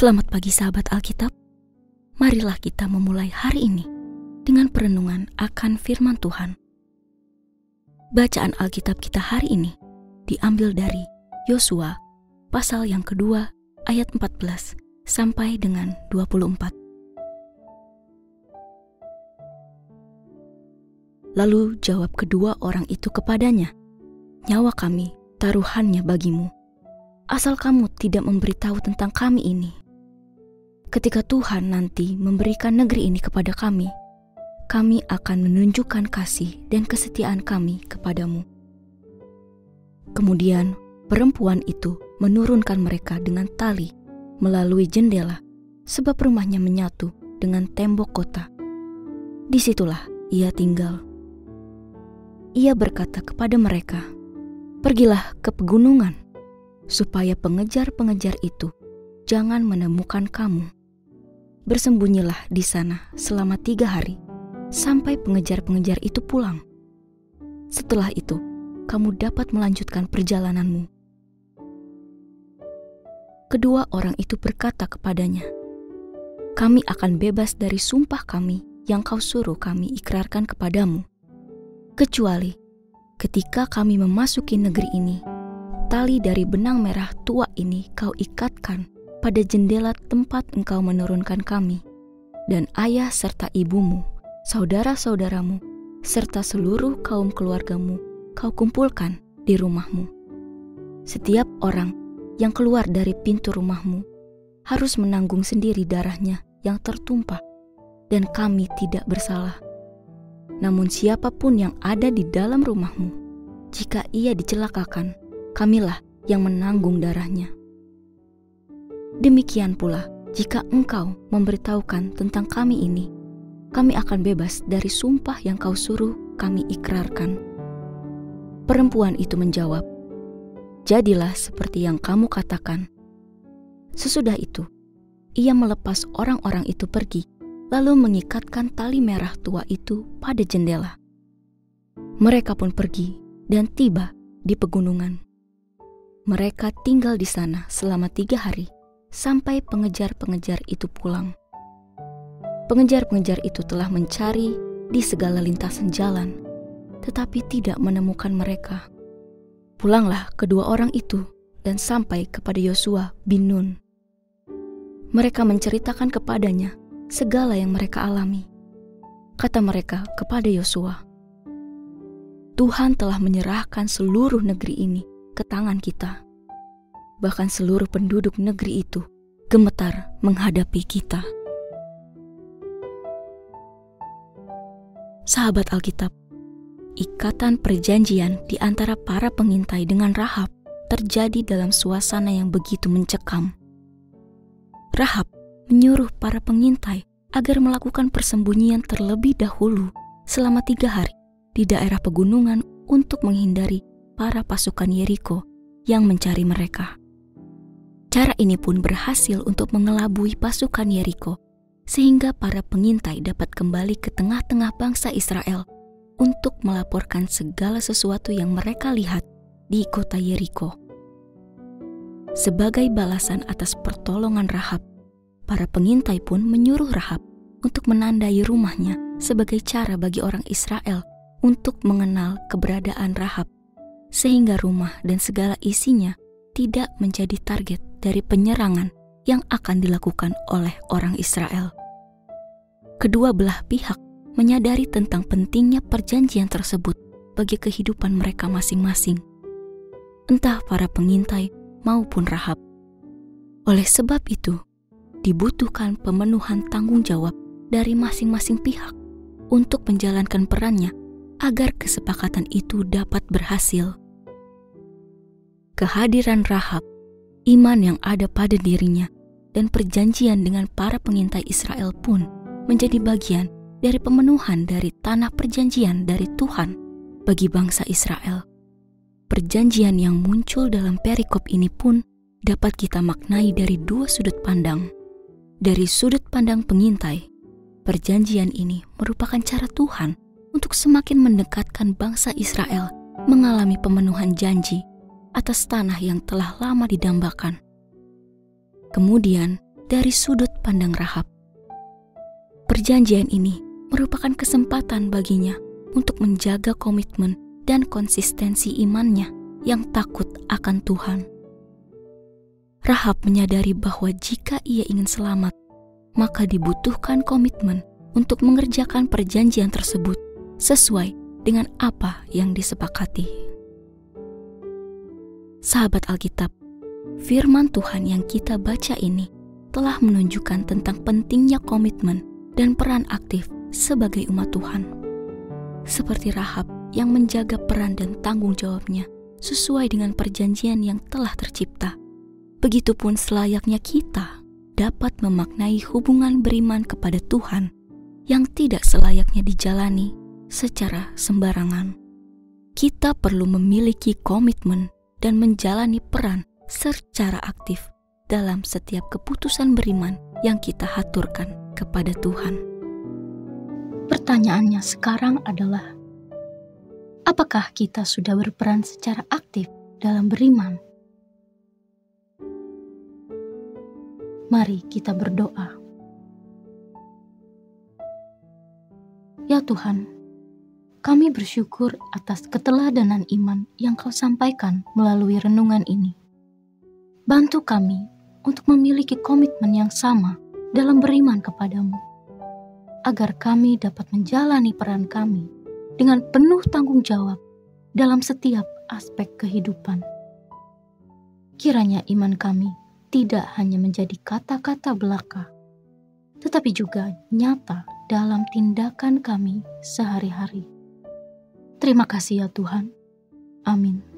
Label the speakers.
Speaker 1: Selamat pagi sahabat Alkitab. Marilah kita memulai hari ini dengan perenungan akan firman Tuhan. Bacaan Alkitab kita hari ini diambil dari Yosua pasal yang kedua ayat 14 sampai dengan 24. Lalu jawab kedua orang itu kepadanya, "Nyawa kami taruhannya bagimu. Asal kamu tidak memberitahu tentang kami ini. Ketika Tuhan nanti memberikan negeri ini kepada kami, kami akan menunjukkan kasih dan kesetiaan kami kepadamu." Kemudian perempuan itu menurunkan mereka dengan tali melalui jendela, sebab rumahnya menyatu dengan tembok kota. Di situlah ia tinggal ia berkata kepada mereka, "Pergilah ke pegunungan, supaya pengejar-pengejar itu jangan menemukan kamu. Bersembunyilah di sana selama tiga hari, sampai pengejar-pengejar itu pulang. Setelah itu, kamu dapat melanjutkan perjalananmu." Kedua orang itu berkata kepadanya, "Kami akan bebas dari sumpah kami yang kau suruh kami ikrarkan kepadamu." kecuali ketika kami memasuki negeri ini, tali dari benang merah tua ini kau ikatkan pada jendela tempat engkau menurunkan kami, dan ayah serta ibumu, saudara-saudaramu, serta seluruh kaum keluargamu kau kumpulkan di rumahmu. Setiap orang yang keluar dari pintu rumahmu harus menanggung sendiri darahnya yang tertumpah, dan kami tidak bersalah namun siapa pun yang ada di dalam rumahmu, jika ia dicelakakan, kamilah yang menanggung darahnya. Demikian pula, jika engkau memberitahukan tentang kami ini, kami akan bebas dari sumpah yang kau suruh kami ikrarkan. Perempuan itu menjawab, "Jadilah seperti yang kamu katakan." Sesudah itu, ia melepas orang-orang itu pergi lalu mengikatkan tali merah tua itu pada jendela. Mereka pun pergi dan tiba di pegunungan. Mereka tinggal di sana selama tiga hari sampai pengejar-pengejar itu pulang. Pengejar-pengejar itu telah mencari di segala lintasan jalan, tetapi tidak menemukan mereka. Pulanglah kedua orang itu dan sampai kepada Yosua bin Nun. Mereka menceritakan kepadanya segala yang mereka alami. Kata mereka kepada Yosua, Tuhan telah menyerahkan seluruh negeri ini ke tangan kita. Bahkan seluruh penduduk negeri itu gemetar menghadapi kita. Sahabat Alkitab, ikatan perjanjian di antara para pengintai dengan Rahab terjadi dalam suasana yang begitu mencekam. Rahab menyuruh para pengintai agar melakukan persembunyian terlebih dahulu selama tiga hari di daerah pegunungan untuk menghindari para pasukan Yeriko yang mencari mereka. Cara ini pun berhasil untuk mengelabui pasukan Yeriko, sehingga para pengintai dapat kembali ke tengah-tengah bangsa Israel untuk melaporkan segala sesuatu yang mereka lihat di kota Yeriko. Sebagai balasan atas pertolongan Rahab, para pengintai pun menyuruh Rahab untuk menandai rumahnya sebagai cara bagi orang Israel untuk mengenal keberadaan Rahab, sehingga rumah dan segala isinya tidak menjadi target dari penyerangan yang akan dilakukan oleh orang Israel. Kedua belah pihak menyadari tentang pentingnya perjanjian tersebut bagi kehidupan mereka masing-masing, entah para pengintai maupun Rahab. Oleh sebab itu, dibutuhkan pemenuhan tanggung jawab dari masing-masing pihak untuk menjalankan perannya agar kesepakatan itu dapat berhasil. Kehadiran Rahab, iman yang ada pada dirinya, dan perjanjian dengan para pengintai Israel pun menjadi bagian dari pemenuhan dari tanah perjanjian dari Tuhan bagi bangsa Israel. Perjanjian yang muncul dalam perikop ini pun dapat kita maknai dari dua sudut pandang. Dari sudut pandang pengintai, perjanjian ini merupakan cara Tuhan untuk semakin mendekatkan bangsa Israel mengalami pemenuhan janji atas tanah yang telah lama didambakan. Kemudian, dari sudut pandang Rahab. Perjanjian ini merupakan kesempatan baginya untuk menjaga komitmen dan konsistensi imannya yang takut akan Tuhan. Rahab menyadari bahwa jika ia ingin selamat, maka dibutuhkan komitmen untuk mengerjakan perjanjian tersebut sesuai dengan apa yang disepakati. Sahabat Alkitab, firman Tuhan yang kita baca ini telah menunjukkan tentang pentingnya komitmen dan peran aktif sebagai umat Tuhan. Seperti Rahab yang menjaga peran dan tanggung jawabnya sesuai dengan perjanjian yang telah tercipta. Begitupun selayaknya kita dapat memaknai hubungan beriman kepada Tuhan yang tidak selayaknya dijalani secara sembarangan. Kita perlu memiliki komitmen dan menjalani peran secara aktif dalam setiap keputusan beriman yang kita haturkan kepada Tuhan.
Speaker 2: Pertanyaannya sekarang adalah, apakah kita sudah berperan secara aktif dalam beriman? Mari kita berdoa. Ya Tuhan, kami bersyukur atas keteladanan iman yang Kau sampaikan melalui renungan ini. Bantu kami untuk memiliki komitmen yang sama dalam beriman kepadamu, agar kami dapat menjalani peran kami dengan penuh tanggung jawab dalam setiap aspek kehidupan. Kiranya iman kami tidak hanya menjadi kata-kata belaka, tetapi juga nyata dalam tindakan kami sehari-hari. Terima kasih ya Tuhan. Amin.